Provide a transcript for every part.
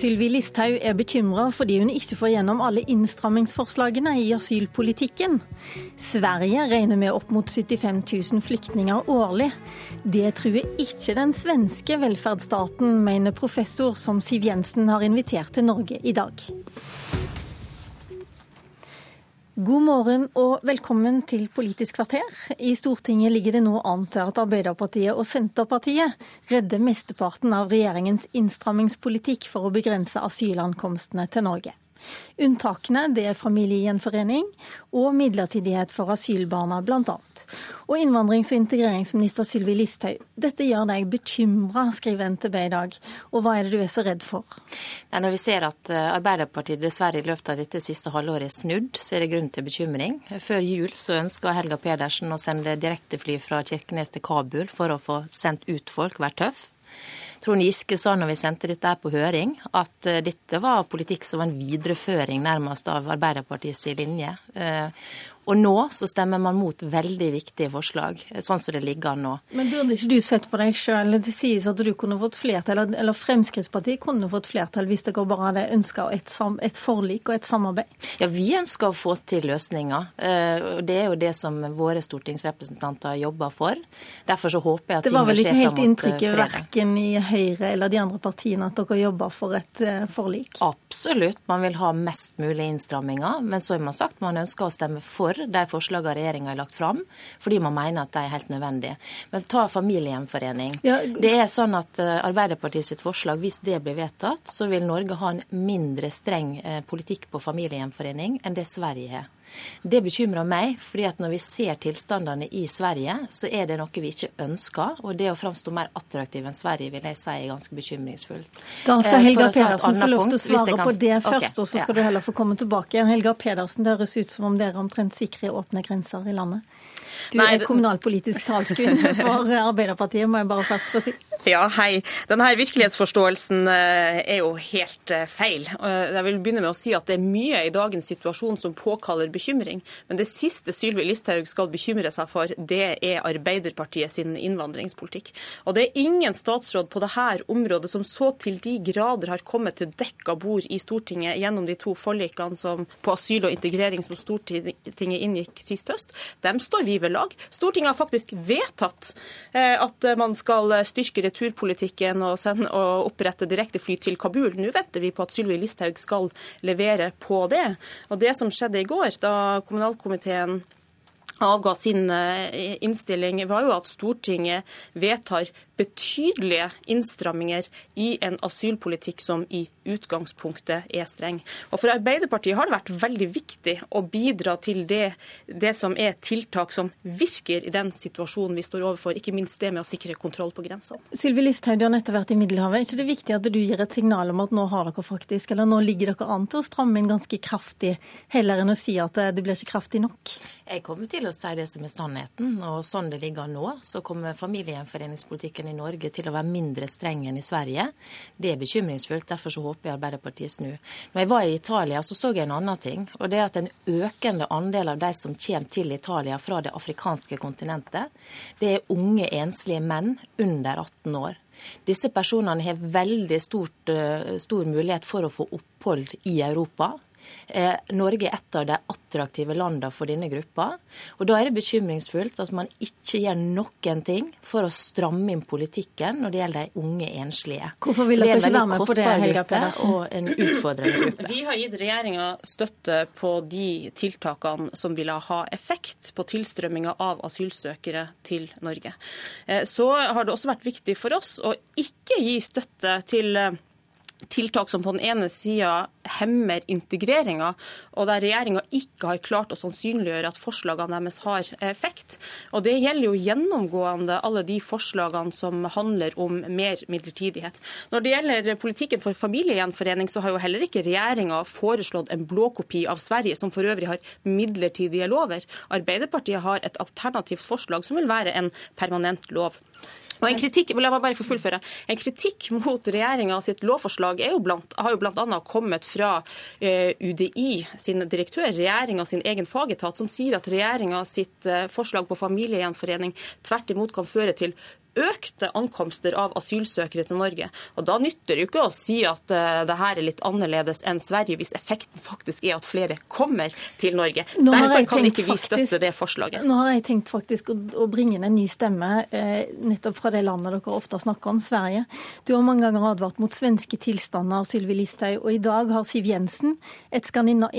Sylvi Listhaug er bekymra fordi hun ikke får gjennom alle innstrammingsforslagene i asylpolitikken. Sverige regner med opp mot 75 000 flyktninger årlig. Det truer ikke den svenske velferdsstaten, mener professor som Siv Jensen har invitert til Norge i dag. God morgen og velkommen til Politisk kvarter. I Stortinget ligger det nå an til at Arbeiderpartiet og Senterpartiet redder mesteparten av regjeringens innstrammingspolitikk for å begrense asylankomstene til Norge. Unntakene det er familiegjenforening og midlertidighet for asylbarna bl.a. Og innvandrings- og integreringsminister Sylvi Listhaug, dette gjør deg bekymra, skriver NTB i dag. Og hva er det du er så redd for? Nei, når vi ser at eh, Arbeiderpartiet dessverre i løpet av dette siste halvåret er snudd, så er det grunn til bekymring. Før jul så ønska Helga Pedersen å sende direktefly fra Kirkenes til Kabul for å få sendt ut folk, være tøff. Trond Giske sa når vi sendte dette på høring, at eh, dette var politikk som var en videreføring nærmest av Arbeiderpartiets linje. Eh, og nå så stemmer man mot veldig viktige forslag, sånn som det ligger an nå. Men burde ikke du sett på deg sjøl? Det sies at du kunne fått flertall, eller Fremskrittspartiet kunne fått flertall hvis dere bare hadde ønska et, et, forlik og et samarbeid? Ja, vi ønsker å få til løsninger. og det er jo det som våre stortingsrepresentanter jobber for. Derfor så håper jeg at. Det var vel ikke helt inntrykket verken i Høyre eller de andre partiene at dere jobber for et eh, forlik? Absolutt. Man vil ha mest mulig innstramminger. Men så har man sagt man ønsker å stemme for de forslagene regjeringa har lagt fram, fordi man mener at de er helt nødvendige. Men ta familiegjenforening. Ja, det er sånn at eh, Arbeiderpartiet sitt forslag, hvis det blir vedtatt, så vil Norge ha en mindre streng eh, politikk på familiegjenforening enn det Sverige har. Det bekymrer meg, fordi at når vi ser tilstandene i Sverige, så er det noe vi ikke ønsker. Og det å framstå mer attraktiv enn Sverige vil jeg si er ganske bekymringsfullt. Da skal eh, Helga Pedersen få lov til å svare kan... på det først, okay, og så skal ja. du heller få komme tilbake igjen. Helga Pedersen, det høres ut som om dere omtrent sikrer åpne grenser i landet. Du Nei, er kommunalpolitisk talskvinne for Arbeiderpartiet, må jeg bare først få si. Ja, hei. Denne virkelighetsforståelsen eh, er jo helt eh, feil. Jeg vil begynne med å si at det er mye i dagens situasjon som påkaller bekymring. Men det siste Sylvi Listhaug skal bekymre seg for, det er Arbeiderpartiet sin innvandringspolitikk. Og det er ingen statsråd på dette området som så til de grader har kommet til dekka bord i Stortinget gjennom de to forlikene som, på asyl og integrering som Stortinget inngikk sist høst. Dem står vi ved lag. Stortinget har faktisk vedtatt eh, at man skal styrke returpolitikken og, sende, og opprette direktefly til Kabul. Nå venter vi på at Sylvi Listhaug skal levere på det. Og det som skjedde i går, da kommunalkomiteen avga sin eh, innstilling, var jo at Stortinget vedtar betydelige innstramminger i en asylpolitikk som i utgangspunktet er streng. Og For Arbeiderpartiet har det vært veldig viktig å bidra til det, det som er tiltak som virker i den situasjonen vi står overfor, ikke minst det med å sikre kontroll på grensene. Sylvi Listhaug, du har nettopp vært i Middelhavet. Er ikke det viktig at du gir et signal om at nå har dere faktisk, eller nå ligger dere an til å stramme inn ganske kraftig, heller enn å si at det blir ikke kraftig nok? Jeg kommer til å si det som er sannheten, og sånn det ligger nå, så kommer familiegjenforeningspolitikken i Norge til å være mindre streng enn i Sverige. Det er bekymringsfullt. Derfor så håper jeg Arbeiderpartiet snur. Når jeg var i Italia, så så jeg en annen ting. Og det er at en økende andel av de som kommer til Italia fra det afrikanske kontinentet, det er unge enslige menn under 18 år. Disse personene har veldig stort, eh, stor mulighet for å få opphold i Europa. Eh, Norge er et av de attraktive landene for denne gruppa. Og Da er det bekymringsfullt at man ikke gjør noen ting for å stramme inn politikken når det gjelder de unge enslige. Hvorfor vil dere ikke være med på det, Helga Pedersen? Og en utfordrende gruppe. Vi har gitt regjeringa støtte på de tiltakene som ville ha effekt på tilstrømminga av asylsøkere til Norge. Eh, så har det også vært viktig for oss å ikke gi støtte til eh, tiltak som på den ene sida hemmer integreringa, og der regjeringa ikke har klart å sannsynliggjøre at forslagene deres har effekt. Og Det gjelder jo gjennomgående alle de forslagene som handler om mer midlertidighet. Når det gjelder politikken for familiegjenforening, så har jo heller ikke regjeringa foreslått en blåkopi av Sverige, som for øvrig har midlertidige lover. Arbeiderpartiet har et alternativt forslag som vil være en permanent lov. Og en kritikk, la meg bare få fullføre. En kritikk mot sitt lovforslag jo blant, har jo bl.a. kommet fra eh, UDI sin direktør, regjeringa sin egen fagetat, som sier at regjeringa sitt eh, forslag på familiegjenforening tvert imot kan føre til økte ankomster av asylsøkere til Norge. Og Da nytter det jo ikke å si at uh, det her er litt annerledes enn Sverige, hvis effekten faktisk er at flere kommer til Norge. Derfor kan ikke vi støtte det forslaget. Nå har jeg tenkt faktisk å, å bringe inn en ny stemme eh, nettopp fra det landet dere ofte snakker om, Sverige. Du har mange ganger advart mot svenske tilstander, Sylvi Listhaug, og i dag har Siv Jensen et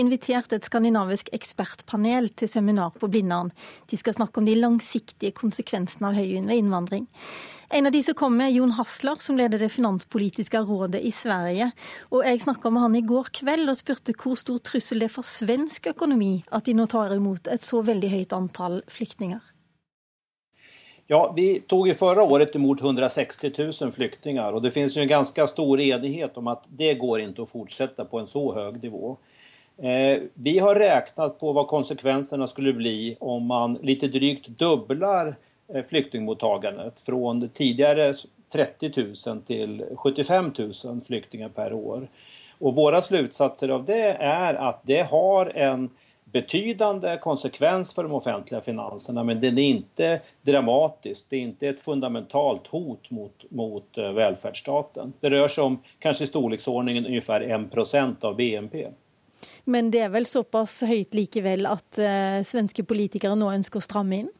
invitert et skandinavisk ekspertpanel til seminar på Blindern. De skal snakke om de langsiktige konsekvensene av høy innvandring. En av de som kom med, Jon Hasler, som leder det finanspolitiske rådet i Sverige. Og jeg snakka med han i går kveld og spurte hvor stor trussel det er for svensk økonomi at de nå tar imot et så veldig høyt antall flyktninger. Ja, Vi tog i förra året imot 160 000 flyktninger. og det finnes jo en ganske stor enighet om at det går ikke å fortsette på en så høy nivå. Eh, vi har regnet på hva konsekvensene skulle bli om man litt drygt dobler flyktingmottagandet från tidigare 30 000 till 75 000 flyktingar per år. Och våra slutsatser av det är att det har en betydande konsekvens för de offentliga finanserna men den är inte dramatisk. Det är inte ett fundamentalt hot mot, mot eh, välfärdsstaten. Det rör sig om kanske i storleksordningen ungefär 1% av BNP. Men det är väl så pass högt likevel att eh, svenska politiker nu önskar å stramme inn?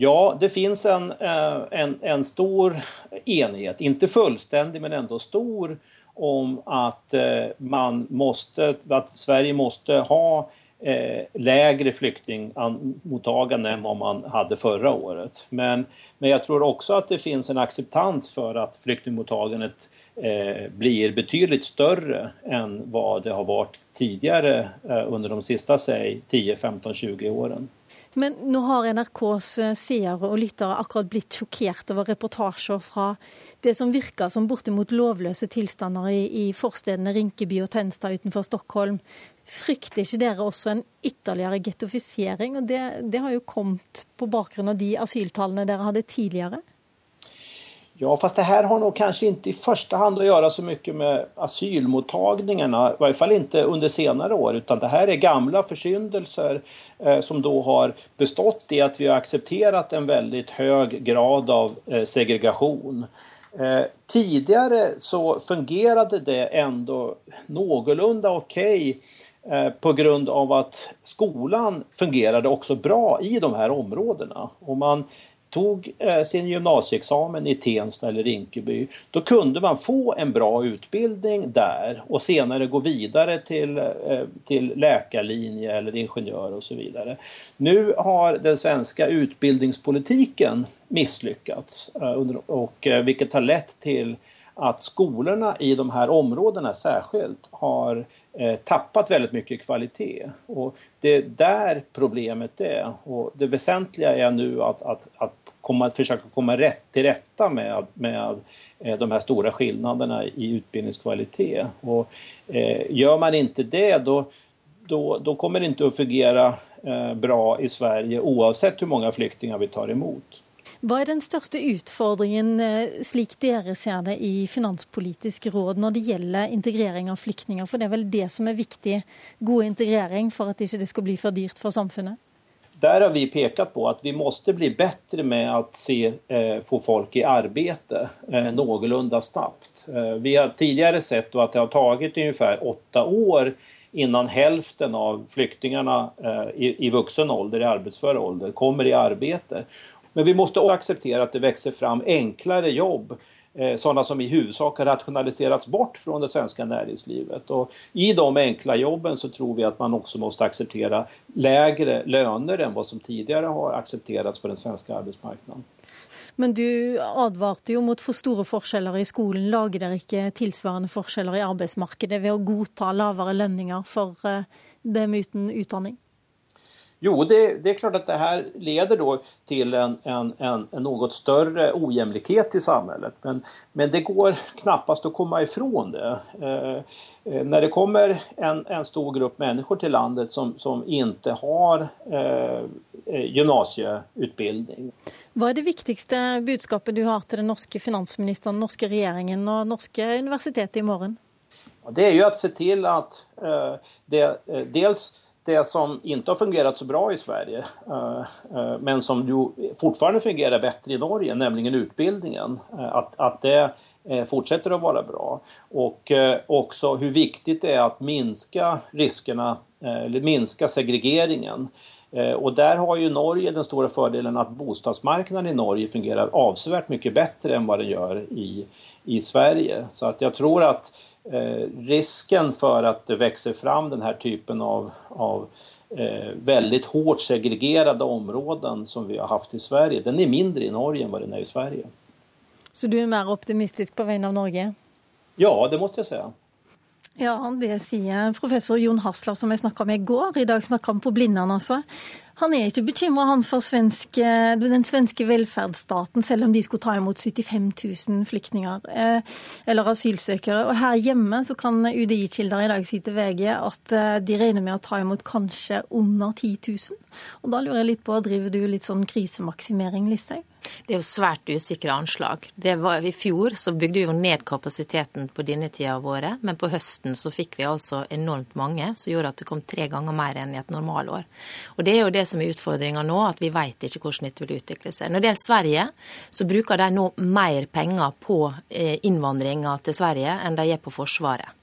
Ja, det finns en, eh, en, en stor enighet, inte fullständig men ändå stor, om att eh, man måste, att Sverige måste ha eh, lägre flyktingmottagande än vad man hade förra året. Men, men jag tror också att det finns en acceptans för att flyktingmottagandet blir betydligt större än vad det har varit tidigare under de sista, säg 10, 15, 20 åren. Men nå har NRKs eh, seere og lyttere akkurat blitt sjokkert over reportasjer fra det som virker som bortimot lovløse tilstander i, i forstedene Rinkeby og Tenstad utenfor Stockholm. Frykter ikke dere også en ytterligere gettofisering? Og det, det har jo kommet på bakgrunn av de asyltallene dere hadde tidligere? Ja, fast det här har nog kanske inte i första hand att göra så mycket med asylmottagningarna, i varje fall inte under senare år, utan det här är gamla försyndelser eh, som då har bestått i att vi har accepterat en väldigt hög grad av eh, segregation. Eh, tidigare så fungerade det ändå någorlunda okej okay, eh, på grund av att skolan fungerade också bra i de här områdena. Och man tog eh, sin gymnasieexamen i Tensta eller Rinkeby, då kunde man få en bra utbildning där och senare gå vidare till, eh, till läkarlinje eller ingenjör och så vidare. Nu har den svenska utbildningspolitiken misslyckats eh, och, vilket har lett till att skolorna i de här områdena särskilt har eh, tappat väldigt mycket kvalitet. Och det är där problemet är. Och det väsentliga är nu att, att, att komma, försöka komma rätt, till rätta med, med eh, de här stora skillnaderna i utbildningskvalitet. Och, eh, gör man inte det då, då, då kommer det inte att fungera eh, bra i Sverige oavsett hur många flyktingar vi tar emot. Hva er den største utfordringen, eh, slik dere ser det i Finanspolitisk råd, når det gjelder integrering av flyktninger? For det er vel det som er viktig, god integrering, for at ikke det skal bli for dyrt for samfunnet? Der har vi pekat på at vi må bli bedre med å eh, få folk i arbeid eh, snabbt. Eh, vi har tidligere sett at det har tatt omtrent åtte år innan hälften av flyktingarna eh, i, i vuxen ålder, i arbetsför ålder, kommer i arbete. Men vi måste också acceptera att det växer fram enklare jobb eh, sådana som i huvudsak har rationaliserats bort från det svenska näringslivet. Och I de enkla jobben tror vi att man också måste acceptera lägre löner än vad som tidigare har accepterats på den svenska arbetsmarknaden. Men du advarte jo mot for store forskjeller i skolen. Lager dere ikke tilsvarende forskjeller i arbeidsmarkedet ved å godta lavere lønninger for eh, dem uten utdanning? Jo, det, det, är klart att det här leder då till en, en, en, en något större ojämlikhet i samhället. Men, men det går knappast att komma ifrån det. Eh, eh, när det kommer en, en stor grupp människor till landet som, som inte har eh, gymnasieutbildning. Vad är det viktigaste budskapet du har till den norska finansministern, den norska regeringen och norska universitetet imorgon? Det är ju att se till att eh, det, eh, dels det som inte har fungerat så bra i Sverige, men som jo fortfarande fungerer bedre i Norge, nemlig utbildningen, att, att det fortsätter att vara bra. Och också hur viktigt det är att minska riskerna, eller minska segregeringen. Och där har ju Norge den stora fördelen att bostadsmarknaden i Norge fungerar avsevärt mycket bättre än vad den gör i, i Sverige. Så att jag tror att eh, risken för att det växer fram den här typen av, av eh, väldigt hårt segregerade områden som vi har haft i Sverige, den är mindre i Norge än vad den är i Sverige. Så du är mer optimistisk på vegne av Norge? Ja, det måste jag säga. Ja, det sier professor Jon Hasler, som jeg snakka med i går. I dag snakka han på Blindern, altså. Han er ikke bekymra for svenske, den svenske velferdsstaten, selv om de skulle ta imot 75 000 flyktninger eh, eller asylsøkere. Og her hjemme så kan UDI-kilder i dag si til VG at eh, de regner med å ta imot kanskje under 10 000. Og da lurer jeg litt på, driver du litt sånn krisemaksimering, Listhaug? Det er jo svært usikre anslag. Var, I fjor så bygde vi jo ned kapasiteten på denne tida av året, men på høsten så fikk vi altså enormt mange, som gjorde at det kom tre ganger mer enn i et normalår. Og Det er jo det som er utfordringa nå, at vi vet ikke hvordan dette vil utvikle seg. Når det gjelder Sverige, så bruker de nå mer penger på eh, innvandringa til Sverige enn de gjør på Forsvaret.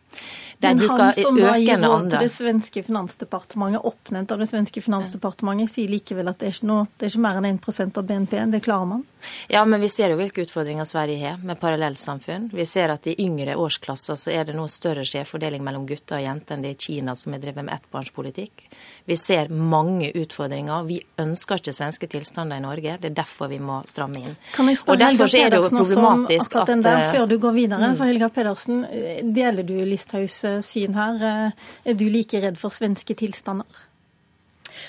Men han som da gir råd til det svenske finansdepartementet, oppnevnt av det svenske finansdepartementet, sier likevel at det er ikke, noe, det er ikke mer enn 1 av BNP. Det klarer man? Ja, men vi ser jo hvilke utfordringer Sverige har med parallellsamfunn. Vi ser at i yngre årsklasser så er det nå større skjevfordeling mellom gutter og jenter enn det er Kina, som har drevet med ettbarnspolitikk. Vi ser mange utfordringer. Vi ønsker ikke svenske tilstander i Norge. Det er derfor vi må stramme inn. Kan jeg spørre og derfor er det jo problematisk at den der, eh, Før du går videre, mm. for Helga Pedersen, deler du Listhaugs eh, syn her? Er du like redd for svenske tilstander?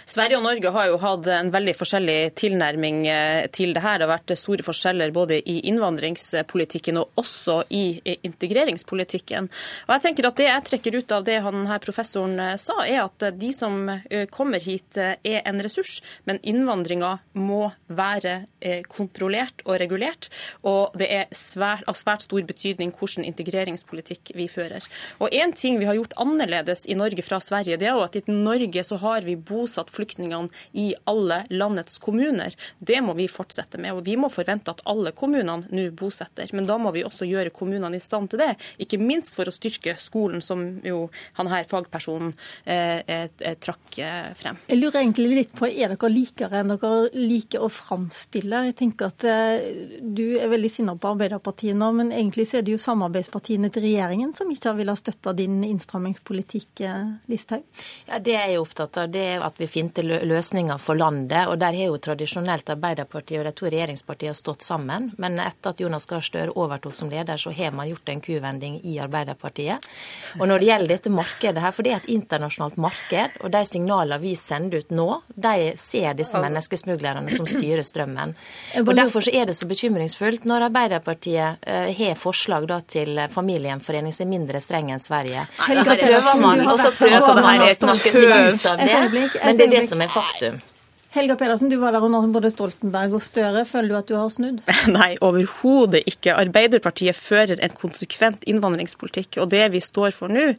Sverige og Norge har jo hatt en veldig forskjellig tilnærming eh, til det her. Det har vært store forskjeller både i innvandringspolitikken og også i integreringspolitikken. Og jeg tenker at Det jeg trekker ut av det han her professoren eh, sa, er at de som eh, kommer hit er en ressurs, men innvandringa må være kontrollert og regulert. Og det er svært, av svært stor betydning hvilken integreringspolitikk vi fører. Og En ting vi har gjort annerledes i Norge fra Sverige, det er jo at i Norge så har vi bosatt bosatt flyktningene i alle landets kommuner. Det må vi fortsette med. og Vi må forvente at alle kommunene nå bosetter. Men da må vi også gjøre kommunene i stand til det. Ikke minst for å styrke skolen, som jo han her fagpersonen eh, eh, trakk eh, frem. Jeg lurer egentlig litt på, Er dere likere enn dere liker å framstille? Jeg tenker at eh, Du er veldig sinna på Arbeiderpartiet nå, men egentlig så er det jo samarbeidspartiene til regjeringen som ikke har villet støtte din innstrammingspolitikk, eh, Listhaug? Ja, Det er jeg opptatt av. det er at vi finne løsninger for landet. og Der har jo tradisjonelt Arbeiderpartiet og de to regjeringspartiene stått sammen. Men etter at Jonas Gahr Støre overtok som leder, så har man gjort en kuvending i Arbeiderpartiet. Og når det gjelder dette markedet her, for det er et internasjonalt marked, og de signalene vi sender ut nå, de ser disse menneskesmuglerne som styrer strømmen. Og Derfor så er det så bekymringsfullt når Arbeiderpartiet uh, har forslag da, til familiegjenforening som er mindre streng enn Sverige. Og så prøver man, og så prøver man å snakke seg ut av det. Men det er det som er faktum. Helga Pedersen, du var der under både Stoltenberg og Støre. Føler du at du har snudd? Nei, overhodet ikke. Arbeiderpartiet fører en konsekvent innvandringspolitikk. Og det vi står for nå,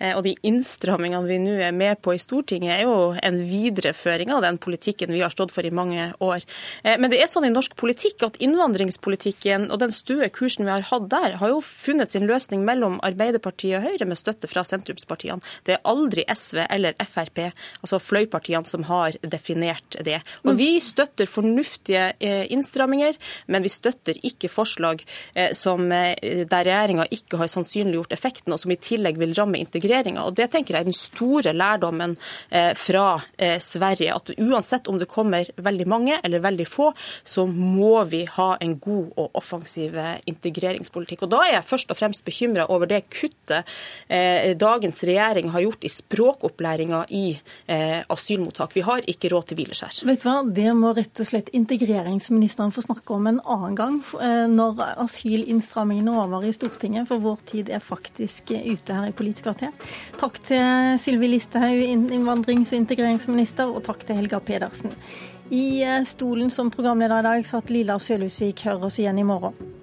eh, og de innstrammingene vi nå er med på i Stortinget, er jo en videreføring av den politikken vi har stått for i mange år. Eh, men det er sånn i norsk politikk at innvandringspolitikken og den stue kursen vi har hatt der, har jo funnet sin løsning mellom Arbeiderpartiet og Høyre med støtte fra sentrumspartiene. Det er aldri SV eller Frp, altså fløypartiene, som har definert det. Og Vi støtter fornuftige eh, innstramminger, men vi støtter ikke forslag eh, som, eh, der regjeringa ikke har sannsynliggjort effekten, og som i tillegg vil ramme integreringa. Det tenker jeg er den store lærdommen fra Sverige. At uansett om det kommer veldig mange eller veldig få, så må vi ha en god og offensiv integreringspolitikk. Og Da er jeg først og fremst bekymra over det kuttet dagens regjering har gjort i språkopplæringa i asylmottak. Vi har ikke råd til hvileskjær der. Vet du hva, Det må rett og slett integreringsministeren få snakke om en annen gang, eh, når asylinnstrammingen er over i Stortinget, for vår tid er faktisk ute her i Politisk kvarter. Takk til Sylvi Listhaug, innvandrings- og integreringsminister, og takk til Helga Pedersen. I eh, stolen som programleder i dag satt Lilla Sølhusvik. Hør oss igjen i morgen.